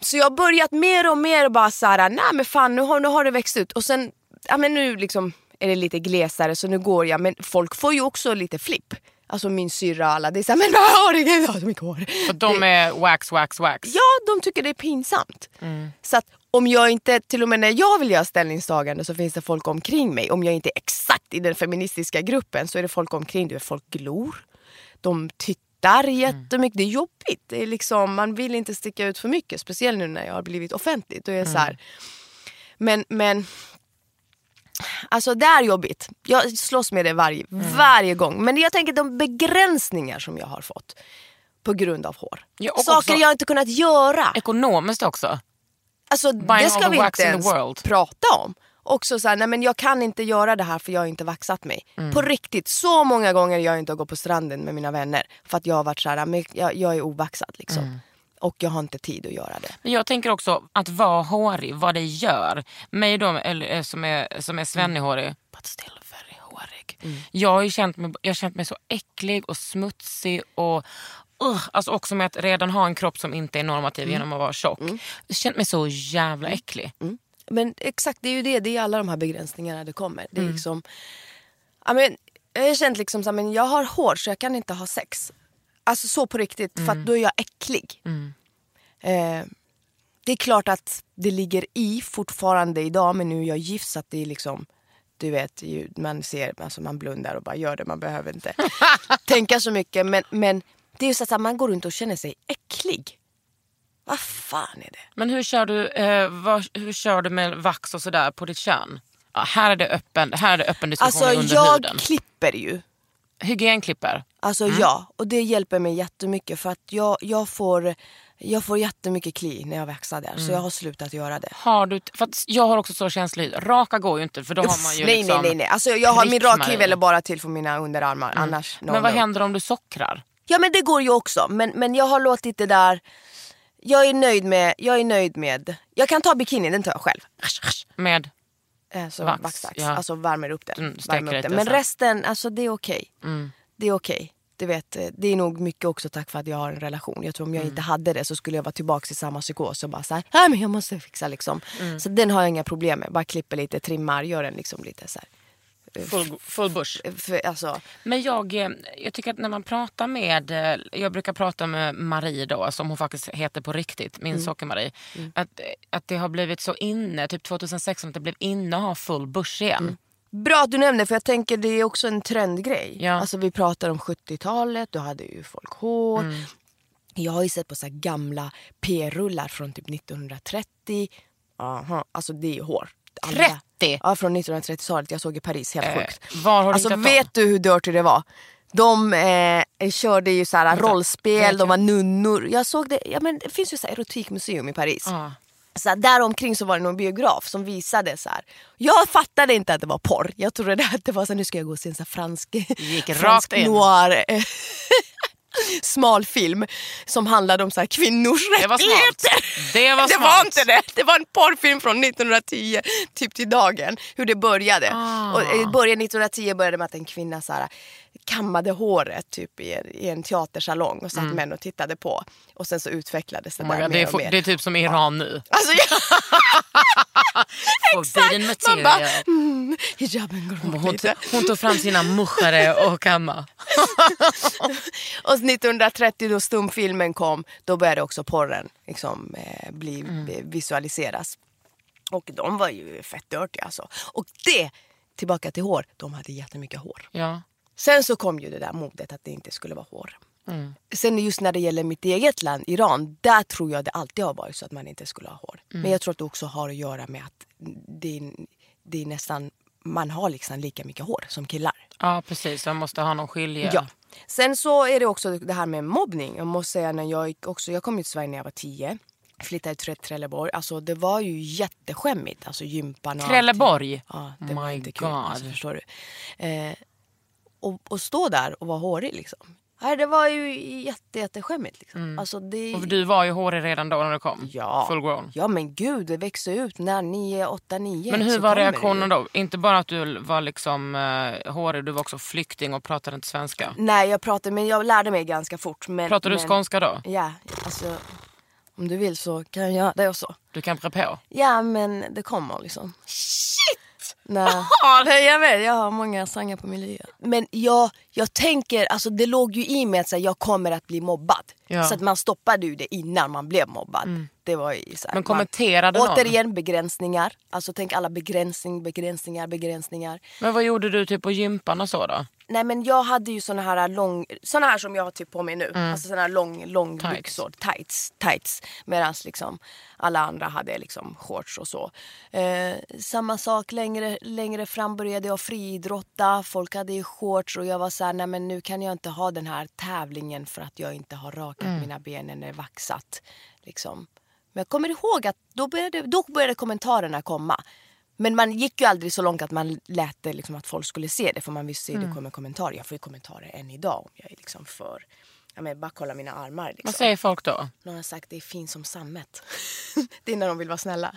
Så jag har börjat mer och mer bara så här, nej men fan nu har, nu har det växt ut. Och sen, ja men nu liksom är det lite glesare så nu går jag. Men folk får ju också lite flipp. Alltså min syrra och alla, det är såhär, men vad har du? Jag har så mycket hår. För de är wax, wax, wax. Ja, de tycker det är pinsamt. Så att om jag inte, till och med när jag vill göra ställningstagande så finns det folk omkring mig. Om jag inte är exakt i den feministiska gruppen så är det folk omkring. Du vet, folk glor. De tittar jättemycket. Det är jobbigt. Det är liksom, man vill inte sticka ut för mycket. Speciellt nu när jag har blivit offentlig. Då är jag så här, men, men Alltså det är jobbigt. Jag slåss med det varje, varje gång. Men jag tänker de begränsningar som jag har fått på grund av hår. Ja, Saker jag inte kunnat göra. Ekonomiskt också. Alltså, det ska vi inte ens prata om. Också så här, nej men jag kan inte göra det här för jag har inte vaxat mig. Mm. På riktigt, så många gånger jag inte har gått på stranden med mina vänner för att jag har varit så här, men jag, jag är ovaxad liksom. Mm. Och jag har inte tid att göra det. Men jag tänker också att vara hårig, vad det gör. Mig då, eller, eh, som är, som är svennihårig, but still very hårig. Jag har känt mig, jag har känt mig så äcklig och smutsig och uh, alltså också med att redan ha en kropp som inte är normativ genom att vara tjock. Jag har känt mig så jävla äcklig. Men exakt, det är ju det. Det är alla de här begränsningarna det kommer. Det är Mm. liksom... Ja, men, jag har känt liksom så här, men jag har hår så jag kan inte ha sex. Alltså så på riktigt, för Mm. då är jag äcklig. Eh, det är klart att det ligger i fortfarande idag, men nu är jag gift så att det är liksom... Du vet, man ser, alltså man blundar och bara gör det. Man behöver inte tänka så mycket. Men, men det är ju så att man går runt och känner sig äcklig. Vad fan är det? Men hur kör du, eh, vad, hur kör du med vax och sådär på ditt kön? Ja, här, är det öppen, här är det öppen diskussion Alltså under jag huden. klipper ju. Hygienklipper. Alltså Mm. ja, och det hjälper mig jättemycket för att jag, jag, får, jag får jättemycket kli när jag växlar där. Mm. Så jag har slutat göra det. Har du, för jag har också så känslig hud. Raka går ju inte för då har man ju nej, liksom nej, nej, nej. Alltså jag har min rakkniv eller bara till för mina underarmar. Annars no, Men vad no. händer om du sockrar? Ja men det går ju också. Men, men jag har låtit det där... Jag är nöjd med... Jag är nöjd med... Jag kan ta bikini, den tar jag själv. Med, Eh, Så Vax, vaxax. ja. Alltså värmer upp den. Mm, värmer upp den. Men. Mm. resten, alltså det är okej. Det är okej. du vet, eh, det är nog mycket också tack för att jag har en relation. Jag tror om jag Mm. inte hade det så skulle jag vara tillbaka i samma psykos och bara så här, nej men jag måste fixa liksom. Mm. Så den har jag inga problem med. Bara klipper lite, trimmar, gör den liksom lite så här. Full, full bush. För, alltså, Men jag, eh, jag tycker att när man pratar med, eh, jag brukar prata med Marie då, som hon faktiskt heter på riktigt, min socker-Marie. Att, att det har blivit så inne, typ 2016, att det blev inne att ha full bush igen. Bra att du nämnde för jag tänker det är också en trendgrej. Ja. Alltså vi pratar om 70-talet, då hade ju folk hår. Mm. Jag har ju sett på så här gamla p-rullar från typ 1930. Aha, alltså det är ju hår. 30? Ja, från 1930-talet. Jag såg i Paris, helt Eh, sjukt. var har du Alltså hittat dem? vet du hur dirty det var? De eh, körde ju så här rollspel, de var nunnor. Jag såg det, ja men det finns ju så här erotikmuseum i Paris. Ja. Så här, där omkring så var det någon biograf som visade så här. Jag fattade inte att det var porr. Jag trodde att det var så här, nu ska jag gå och se en så fransk, Gick fransk rakt in. noir eh, smal film som handlade om så här kvinnors Det var rättigheter. Det var det var inte det. Det var en porrfilm från 1910 typ till dagen. Hur det började. Ah. Och i början 1910 började med att en kvinna så här, kammade håret typ i en, i en teatersalong och satt män och tittade på. Och sen så utvecklades det Mm. Oh där God, det, är, mer och fo- mer. det är typ som Iran nu. Alltså, jag, Forbidden man bara, mm, hijaben går upp Hon, lite. hon tog fram sina muschare och kamma. Och 1930 då stumfilmen kom, då började också porren liksom, eh, bli, eh, visualiseras. Och de var ju fett dirty alltså. Och det, tillbaka till hår, de hade jättemycket hår. Ja. Sen så kom ju det där modet att det inte skulle vara hår. Mm. Sen just när det gäller mitt eget land, Iran, där tror jag det alltid har varit så att man inte skulle ha hår. Mm. Men jag tror att det också har att göra med att det är, det är nästan, man har liksom lika mycket hår som killar. ja, precis. Man måste ha någon skilje. Ja. Sen så är det också det här med mobbning. Jag måste säga när jag gick också, jag kom till Sverige när jag var tio. Flyttade till Trelleborg. Alltså det var ju jätteskämmigt. Alltså gympan och Trelleborg? allting. Ja, det var My inte kul. God. Alltså, förstår du? Eh, och, och stå där och vara hårig liksom. Nej, det var ju jätte, jätteskämmigt. Liksom. Alltså, det... Och du var ju hårig redan då när du kom. Ja. Full grown. ja men gud, det växer ut när 9, 8, 9. Men hur var det reaktionen ju. då? Inte bara att du var liksom uh, hårig, du var också flykting och pratade inte svenska. Nej jag pratade, men jag lärde mig ganska fort. Men, Pratar du men, skånska då? Ja, alltså om du vill så kan jag göra det också. Du kan prä på? Ja men det kommer liksom. Shit! Nej. Nej, jag vet, jag har många sangar på min lyra. Men jag, jag tänker, alltså det låg ju i mig att så här, jag kommer att bli mobbad. Ja. Så att man stoppade ju det innan man blev mobbad. Det var ju så här, Men kommenterade man, någon? Återigen begränsningar. Alltså tänk alla begränsning, begränsningar, begränsningar. Men vad gjorde du typ på gympan och så då? Nej men jag hade ju såna här lång, såna här som jag har typ på mig nu. Alltså såna här lång, lång Tights. byxor, tights, tights. Medan liksom alla andra hade liksom shorts och så. Eh, samma sak längre, längre fram började jag friidrotta. Folk hade ju shorts och jag var så här, nej men nu kan jag inte ha den här tävlingen för att jag inte har rakat mina ben eller vaxat. Liksom. Men jag kommer ihåg att då började, då började kommentarerna komma. Men man gick ju aldrig så långt att man lät det liksom att folk skulle se det för man visste ju det kommer kommentarer. Jag får ju kommentarer än idag om jag är liksom för... Ja, men bara kolla mina armar. Liksom. Vad säger folk då? Någon har sagt det är fint som sammet. det är när de vill vara snälla.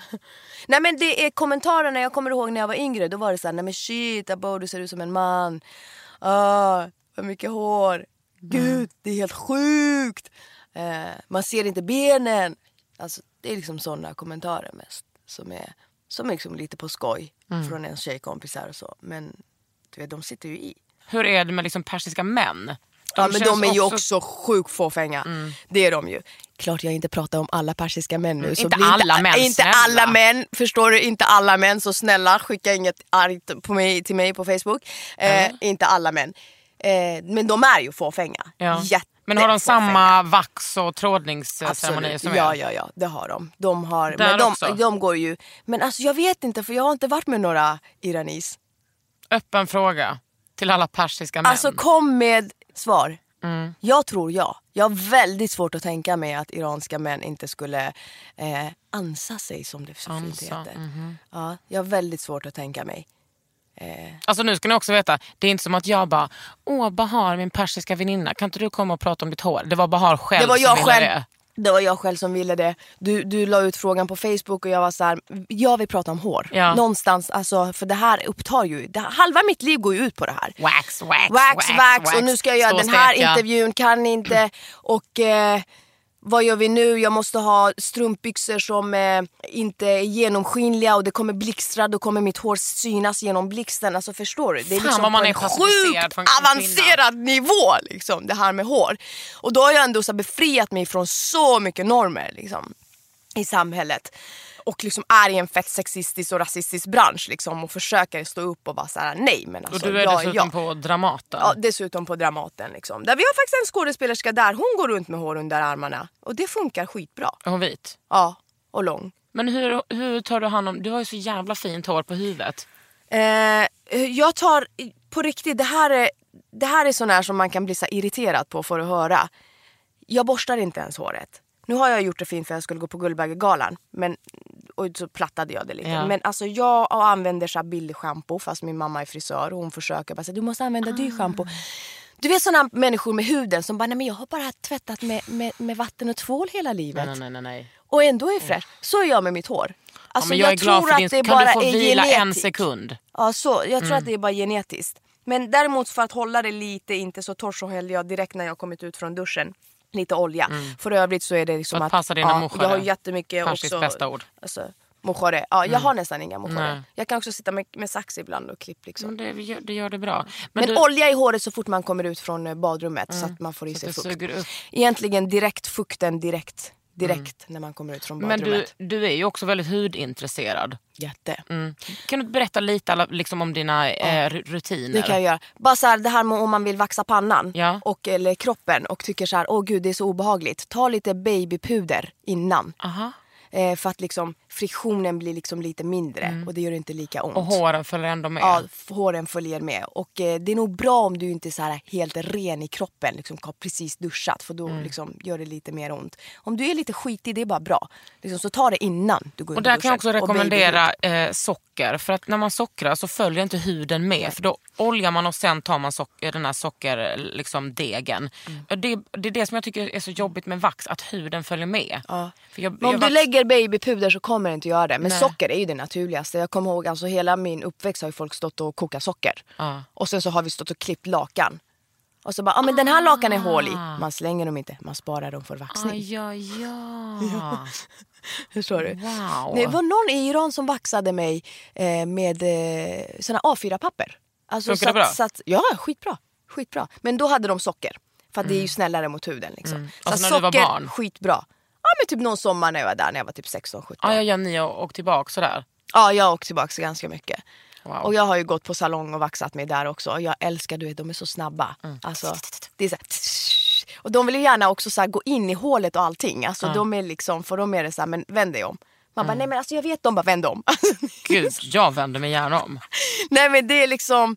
nej men det är kommentarerna jag kommer ihåg när jag var yngre. Då var det så här, nej men shit Abo du ser ut som en man. Ah, vad mycket hår. Gud det är helt sjukt. Eh, man ser inte benen. Alltså det är liksom sådana kommentarer mest. Som är, som är liksom lite på skoj från ens tjejkompisar och så. Men du vet, de sitter ju i. Hur är det med liksom persiska män? Ja men de är ju också sjukt fåfänga. Det är de ju. Klart jag inte pratar om alla persiska män nu. så Inte alla män, Inte snälla. alla män, förstår du? Inte alla män. Så snälla skicka inget argt på mig, till mig på Facebook. Eh, Inte alla män. Eh, men de är ju fåfänga. Ja. Jättefåfänga. Men har de samma vax och trådningsceremonier som Ja, ja, ja, det har de. De, har, Där men de, också? de går ju... Men alltså jag vet inte för jag har inte varit med några iranis. Öppen fråga till alla persiska män. Alltså kom med svar. Mm. Jag tror ja. Jag har väldigt svårt att tänka mig att iranska män inte skulle eh, ansa sig som det så fint heter. mhm. Ja, jag har väldigt svårt att tänka mig. Alltså nu ska ni också veta, det är inte som att jag bara, åh Bahar min persiska väninna, kan inte du komma och prata om ditt hår? Det var Bahar själv Det var som jag ville själv. det. Det var jag själv som ville det. Du, du la ut frågan på Facebook och jag var så här, jag vill prata om hår. Ja. Någonstans, alltså, för det här upptar ju, det, halva mitt liv går ju ut på det här. Wax, wax, Wax, wax, och nu ska jag göra Stå den här steka. intervjun, kan inte. Och eh, vad gör vi nu? Jag måste ha strumpbyxor som eh, inte är genomskinliga och det kommer blixtra, då kommer mitt hår synas genom blixten. Alltså förstår du? Det är Fan, liksom man är sjukt avancerad nivå liksom, det här med hår. Och då har jag ändå så befriat mig från så mycket normer liksom, i samhället. Och liksom är i en fett sexistisk och rasistisk bransch liksom, och försöker stå upp och vara så här: nej men alltså Och du är jag dessutom jag. på Dramaten. Ja, dessutom på Dramaten. Liksom. Där vi har faktiskt en skådespelerska där, hon går runt med hår under armarna. Och det funkar skitbra. Är hon vit? Ja, och lång. Men hur, hur tar du hand om... Du har ju så jävla fint hår på huvudet. Eh, jag tar, på riktigt, det här är, det här är sån här som man kan bli så irriterad på för att höra. Jag borstar inte ens håret. Nu har jag gjort det fint för jag skulle gå på Guldbaggegalan. Men, och så plattade jag det lite. Ja. Men alltså jag använder så billig shampoo fast min mamma är frisör och hon försöker bara säga du måste använda dyr shampoo. Du vet sådana människor med huden som bara nej men jag har bara tvättat med, med, med vatten och tvål hela livet. Nej, nej, nej, nej. Och ändå är fräsch. Så är jag med mitt hår. Ja, Alltså, men jag, glad tror att din det Kan bara du få är vila en genetiskt. sekund? Ja, så. Jag tror Mm. att det är bara genetiskt. Men däremot för att hålla det lite inte så torrt så hällde jag direkt när jag kommit ut från duschen lite olja. För övrigt så är det liksom att passa dina ja. Jag har jättemycket Persis också... bästa ord. Alltså, mojare. Ja, jag har nästan inga mojare. Nej. Jag kan också sitta med, med sax ibland och klipp liksom. Men det, gör- det gör det bra. Men, du, olja i håret så fort man kommer ut från eh, badrummet så att man får i sig fukt. Egentligen direkt fukten direkt. Direkt när man kommer ut från Men badrummet. du, du är ju också väldigt hudintresserad. Jätte. Mm. Kan du berätta lite liksom, om dina eh, ru- rutiner? Det kan jag göra. Bara så här, det här med om man vill vaxa pannan Ja. och, eller kroppen och tycker så här, åh gud det är så obehagligt. Ta lite babypuder innan. Aha. Eh, för att liksom friktionen blir liksom lite mindre och det gör inte lika ont. Mm. Och håren följer ändå med. Ja, håren följer med. Och eh, det är nog bra om du inte är så här helt ren i kroppen, liksom har precis duschat för då Mm. liksom gör det lite mer ont. Om du är lite skitig, det är bara bra. Liksom, så ta det innan du går in Och där kan jag också rekommendera eh, socker. För att när man sockrar så följer inte huden med. För då oljar man och sen tar man socker, den här sockerdegen. Liksom, degen. Mm. det, det är det som jag tycker är så jobbigt med vax, att huden följer med. Ja. För jag, Men om jag du vax- lägger babypuder så kommer det inte göra det. Men Nej. socker är ju det naturligaste. Jag kommer ihåg alltså hela min uppväxt har ju folk stått och kokat socker. Ja. Och sen så har vi stått och klippt lakan. Och så bara, ja men den här lakan är hål i. Man slänger dem inte, man sparar dem för Ah, vaxning. ja, ja. Förstår du? Wow. Det var någon i Iran som vaxade mig eh, med eh, såna A4-papper. Alltså, Funkar det bra? Så att, ja, skitbra. skitbra. Men då hade de socker. För att det är ju snällare mot huden. Liksom. Så Alltså var socker, barn? skitbra. Ja men typ någon sommar när jag var där när jag var typ 16-17. Ah, ja, ja, ni har åkt tillbaka sådär. Ja, jag har åkt tillbaka ganska mycket. Wow. Och jag har ju gått på salong och vaxat mig där också. Och jag älskar, du vet, de är så snabba. Mm. Alltså, det är så här, och de vill ju gärna också så här, gå in i hålet och allting. Alltså de är liksom, för dem är det så här, men vänd dig om. Man Mm. bara, nej men alltså jag vet, de bara vänd om. Gud, jag vänder mig gärna om. nej men det är liksom,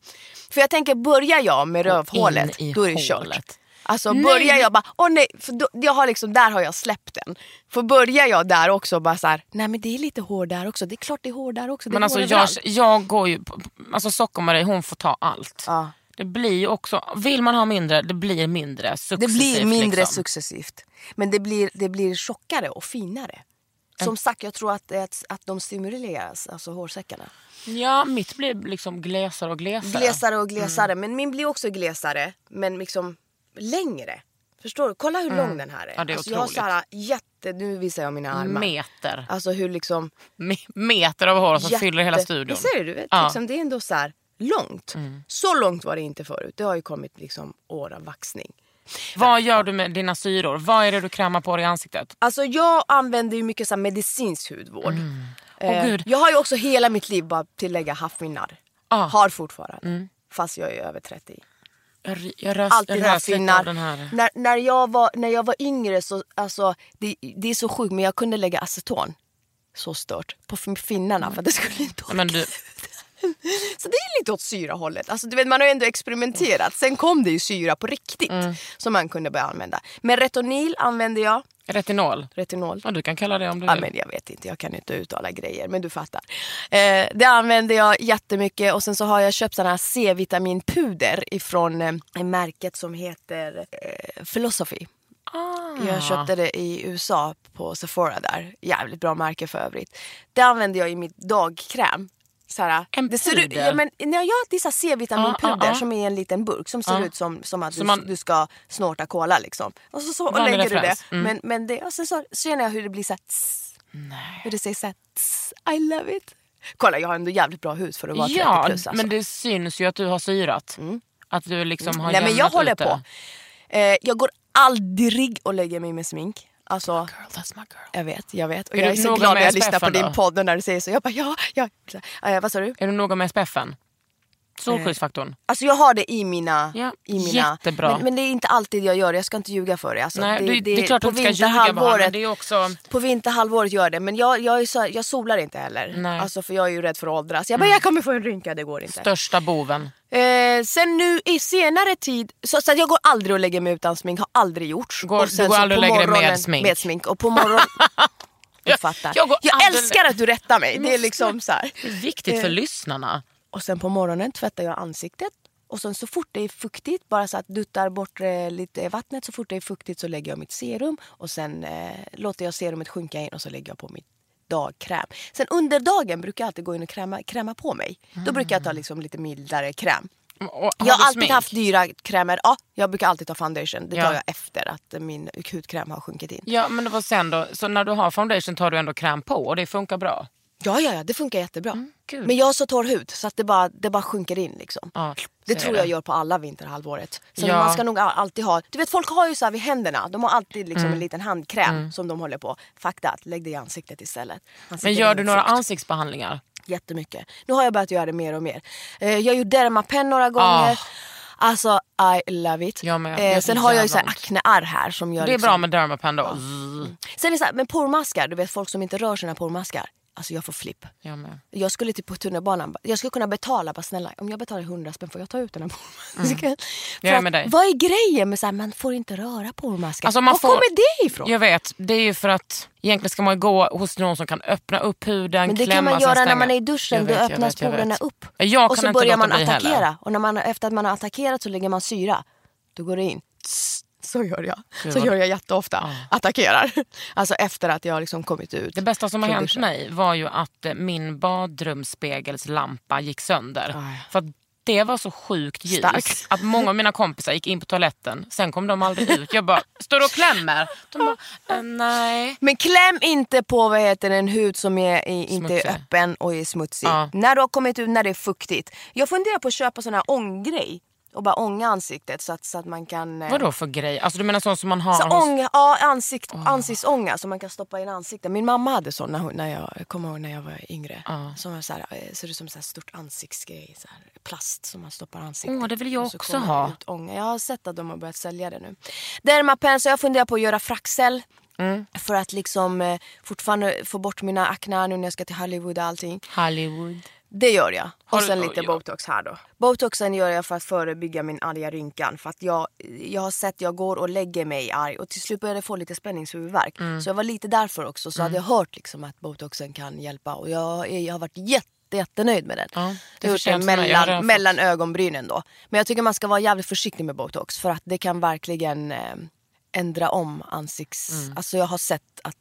för jag tänker börjar jag med rövhålet, då är det kört. Alltså Nej, börjar jag bara, åh nej, för då, jag har liksom, där har jag släppt den. För börjar jag där också bara så här, nej men det är lite hår där också, det är klart det är hår där också. Det Men alltså jag, jag går ju... på- Alltså Socker-Marie hon får ta allt. Ja. Det blir också... Vill man ha mindre, det blir mindre Det successivt. blir mindre liksom. successivt. Men det blir, det blir tjockare och finare. Som sagt, jag tror att, att, att de stimuleras, alltså hårsäckarna. Ja, mitt blir liksom glesare och glesare. Glesare och glesare. Men min blir också glesare, men liksom längre. Förstår du? Kolla hur lång den här är. Ja, det är alltså, jag har otroligt. så här jätte... Nu visar jag mina armar. Meter. Alltså hur liksom... Me- meter av hår som jätte- fyller hela studion. Det, du vet, Ja. Mm. liksom, det är ändå så här långt. Så långt var det inte förut. Det har ju kommit liksom år av vaxning. Vad gör du med dina syror? Vad är det du krämar på dig i ansiktet? Alltså jag använder ju mycket så medicinsk hudvård. Åh, Eh, Gud. jag har ju också hela mitt liv, bara tillägga, haft min narr. Ah. Har fortfarande. Fast jag är över 30. Jag, rös, Alltid jag lite finnar. När, när, jag var, när jag var yngre så, alltså, det, det är så sjukt men jag kunde lägga aceton. Så stört. På fin- finnarna för att det skulle inte orka. Men du, Så det är lite åt syrahållet. Alltså, du vet, man har ju ändå experimenterat. Sen kom det ju syra på riktigt Mm. som man kunde börja använda. Men retinol använder jag. retinol. Retinol. Ja, du kan kalla det om du Ja, vill. men jag vet inte, jag kan inte uttala grejer men du fattar. Eh, det använder jag jättemycket och sen så har jag köpt sådana här C-vitaminpuder ifrån eh, märket som heter eh, Philosophy. Jag köpte det i USA på Sephora där. Jävligt bra märke för övrigt. Det använder jag i mitt dagkräm. Såhär, En det ser ut, ja, men, när jag har dessa C-vitaminpuder Ja, ja, ja. som är i en liten burk som ser Ja. ut som, som att Så du, man- du ska snorta cola liksom. Och så, så och lägger du det. referens. Mm. Men, men det, och sen så känner jag hur det blir såhär tss, Hur det säger såhär tss, I love it. Kolla jag har ändå jävligt bra hud för att vara 30 Ja, plus alltså. men det syns ju att du har syrat. Att du liksom har Nej men jag håller ut det. på. Eh, jag går aldrig och lägger mig med smink. Alltså, Girl, that's my girl. jag vet, jag vet. Och Är jag är så glad när jag lyssnar på din podd när du säger så. Jag bara ja, ja. Eh, vad sa du? Är du noga med SPFen? Solskyddsfaktorn? Alltså jag har det i mina... Ja, i mina jättebra. Men, men det är inte alltid jag gör det, jag ska inte ljuga för dig. Alltså, Nej, det, det, är klart på att du inte ska ljuga bara, men det är också... På vinterhalvåret gör det, men jag, jag, så, jag solar inte heller. Nej. Mm. Alltså, för jag är ju rädd för att åldras. Jag bara, jag kommer få en rynka, det går inte. Största boven. Eh, sen nu i senare tid, så, så jag går aldrig och lägger mig utan smink, har aldrig gjort. Går- och sen du går aldrig och lägger dig med smink? Med smink. Och på morgonen... Jag- fattar. jag jag älskar att du rättar mig. Det är liksom så här. Det är viktigt för Eh. lyssnarna. Och sen på morgonen tvättar jag ansiktet. Och sen så fort det är fuktigt, bara så att duttar bort eh, lite vattnet. Så fort det är fuktigt så lägger jag mitt serum. Och sen eh, låter jag serumet sjunka in och så lägger jag på mitt dagkräm. Sen under dagen brukar jag alltid gå in och kräma, kräma på mig. Då brukar jag ta liksom lite mildare kräm. Och, har Jag har alltid smink? haft dyra krämer. Ja, jag brukar alltid ta foundation. Det tar Ja. jag efter att min hudkräm har sjunkit in. Ja men vad sen då? Så när du har foundation tar du ändå kräm på och det funkar bra? Ja, ja, ja det funkar jättebra. Mm. Men jag har så torr hud så att det bara, det bara sjunker in. Liksom. Ja, det tror det. jag gör på alla vinterhalvåret. Så Ja. man ska nog alltid ha, du vet folk har ju så här vid händerna, de har alltid liksom Mm. en liten handkräm som de håller på. Fakta, att lägg det i ansiktet istället. Men Ansiktet gör är du några fukt. ansiktsbehandlingar? Jättemycket. Nu har jag börjat göra det mer och mer. Eh, jag har gjort Dermapen några gånger. Alltså I love it. Ah. Jag. Det Eh, gör sen har jag ju så här aknearr här som gör Det är liksom, bra med Dermapen då. Sen är det så här, men pormaskar, du vet folk som inte rör sina pormaskar. Alltså jag får flipp. Jag med. Jag skulle typ på tunnelbanan, jag skulle kunna betala, bara snälla om jag betalar 100 spänn får jag ta ut den här pormasken? Mm. Jag är att. Vad är grejen med att man får inte röra pormasken? Alltså, man Var får- kommer det ifrån? Jag vet, det är ju för att egentligen ska man gå hos någon som kan öppna upp huden, Men det klämma, kan man göra när man är i duschen, Jag då vet, jag öppnas porerna upp. Och så börjar man bli heller. attackera. Och när man, efter att man har attackerat så lägger man syra. Då går det in. Tss, Så gör jag. Så gör jag jätteofta. Attackerar. Alltså efter att jag har liksom kommit ut. Det bästa som har hänt mig var ju att eh, min badrumsspegelslampa gick sönder. Aj. För att det var så sjukt ljus Starkt. att många av mina kompisar gick in på toaletten, sen kom de aldrig ut. Jag bara, står och klämmer. De bara, eh, nej. Men kläm inte på vad heter en hud som är, är inte är öppen och är smutsig. Ja. När du har kommit ut, när det är fuktigt. Jag funderar på att köpa sån här ånggrej och bara ånga ansiktet så att, så att man kan... eh, Vadå för grej? Alltså du menar sånt som man har Så hos... ånga, ja, ansikt, ansiktsånga som man kan stoppa in ansiktet. Min mamma hade sån när, hon, när jag, kommer ihåg när jag var yngre. Ja. Som var så här, eh, ser ut som så stort ansiktsgrej. Så här, plast som man stoppar ansiktet. Åh, det vill jag också ha. Ut ånga. Jag har sett att de har börjat sälja det nu. Dermapen, så jag funderar på att göra fraxel. Mm. För att liksom eh, fortfarande få bort mina aknar nu när jag ska till Hollywood och allting. Hollywood. Det gör jag. Har Och sen lite ja. botox här då. Botoxen gör jag för att förebygga min arga rynkan. För att jag, jag har sett, jag går och lägger mig arg och till slut började jag få lite spänningshuvudvärk. Mm. Så jag var lite därför också. Så hade jag hört liksom att botoxen kan hjälpa. Och jag, är- jag har varit jätte, jättenöjd med den. Ja, det jag den förtjänar jag. Mellan, mellan ögonbrynen då. Men jag tycker man ska vara jävligt försiktig med botox. För att det kan verkligen eh, ändra om ansikts... Alltså jag har sett att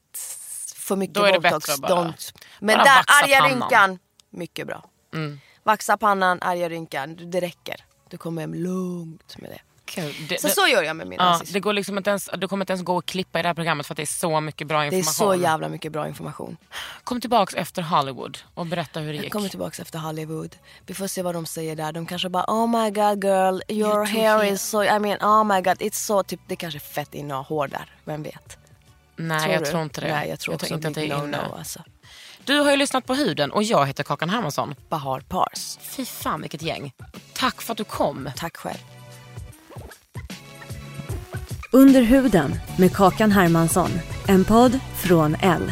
för mycket Mm. Botox, don't... Men bara där, arga rynkan, mycket bra. Mm. Vaxa pannan, arga rynkan, det räcker. Du kommer hem lugnt med det. Kul. Det, Så det, så gör jag med min ja, det går liksom inte ens, du kommer inte ens gå och klippa i det här programmet för att det är så mycket bra Det är information. så jävla mycket bra information. Kom tillbaks efter Hollywood och berätta hur det Jag gick. kommer tillbaka efter Hollywood. Vi får se vad de säger där. De kanske bara oh my god girl, your hair here." is so, I mean oh my god, it's so, typ, det kanske är fett inne ha hår där. Vem vet? Nej jag du? tror inte det. Nej jag tror också inte att det är inne. no, alltså. Du har ju lyssnat på Huden och jag heter Kakan Hermansson. Bahar Pars. Fy fan vilket gäng. Tack för att du kom. Tack själv. Under huden med Kakan Hermansson. En podd från L.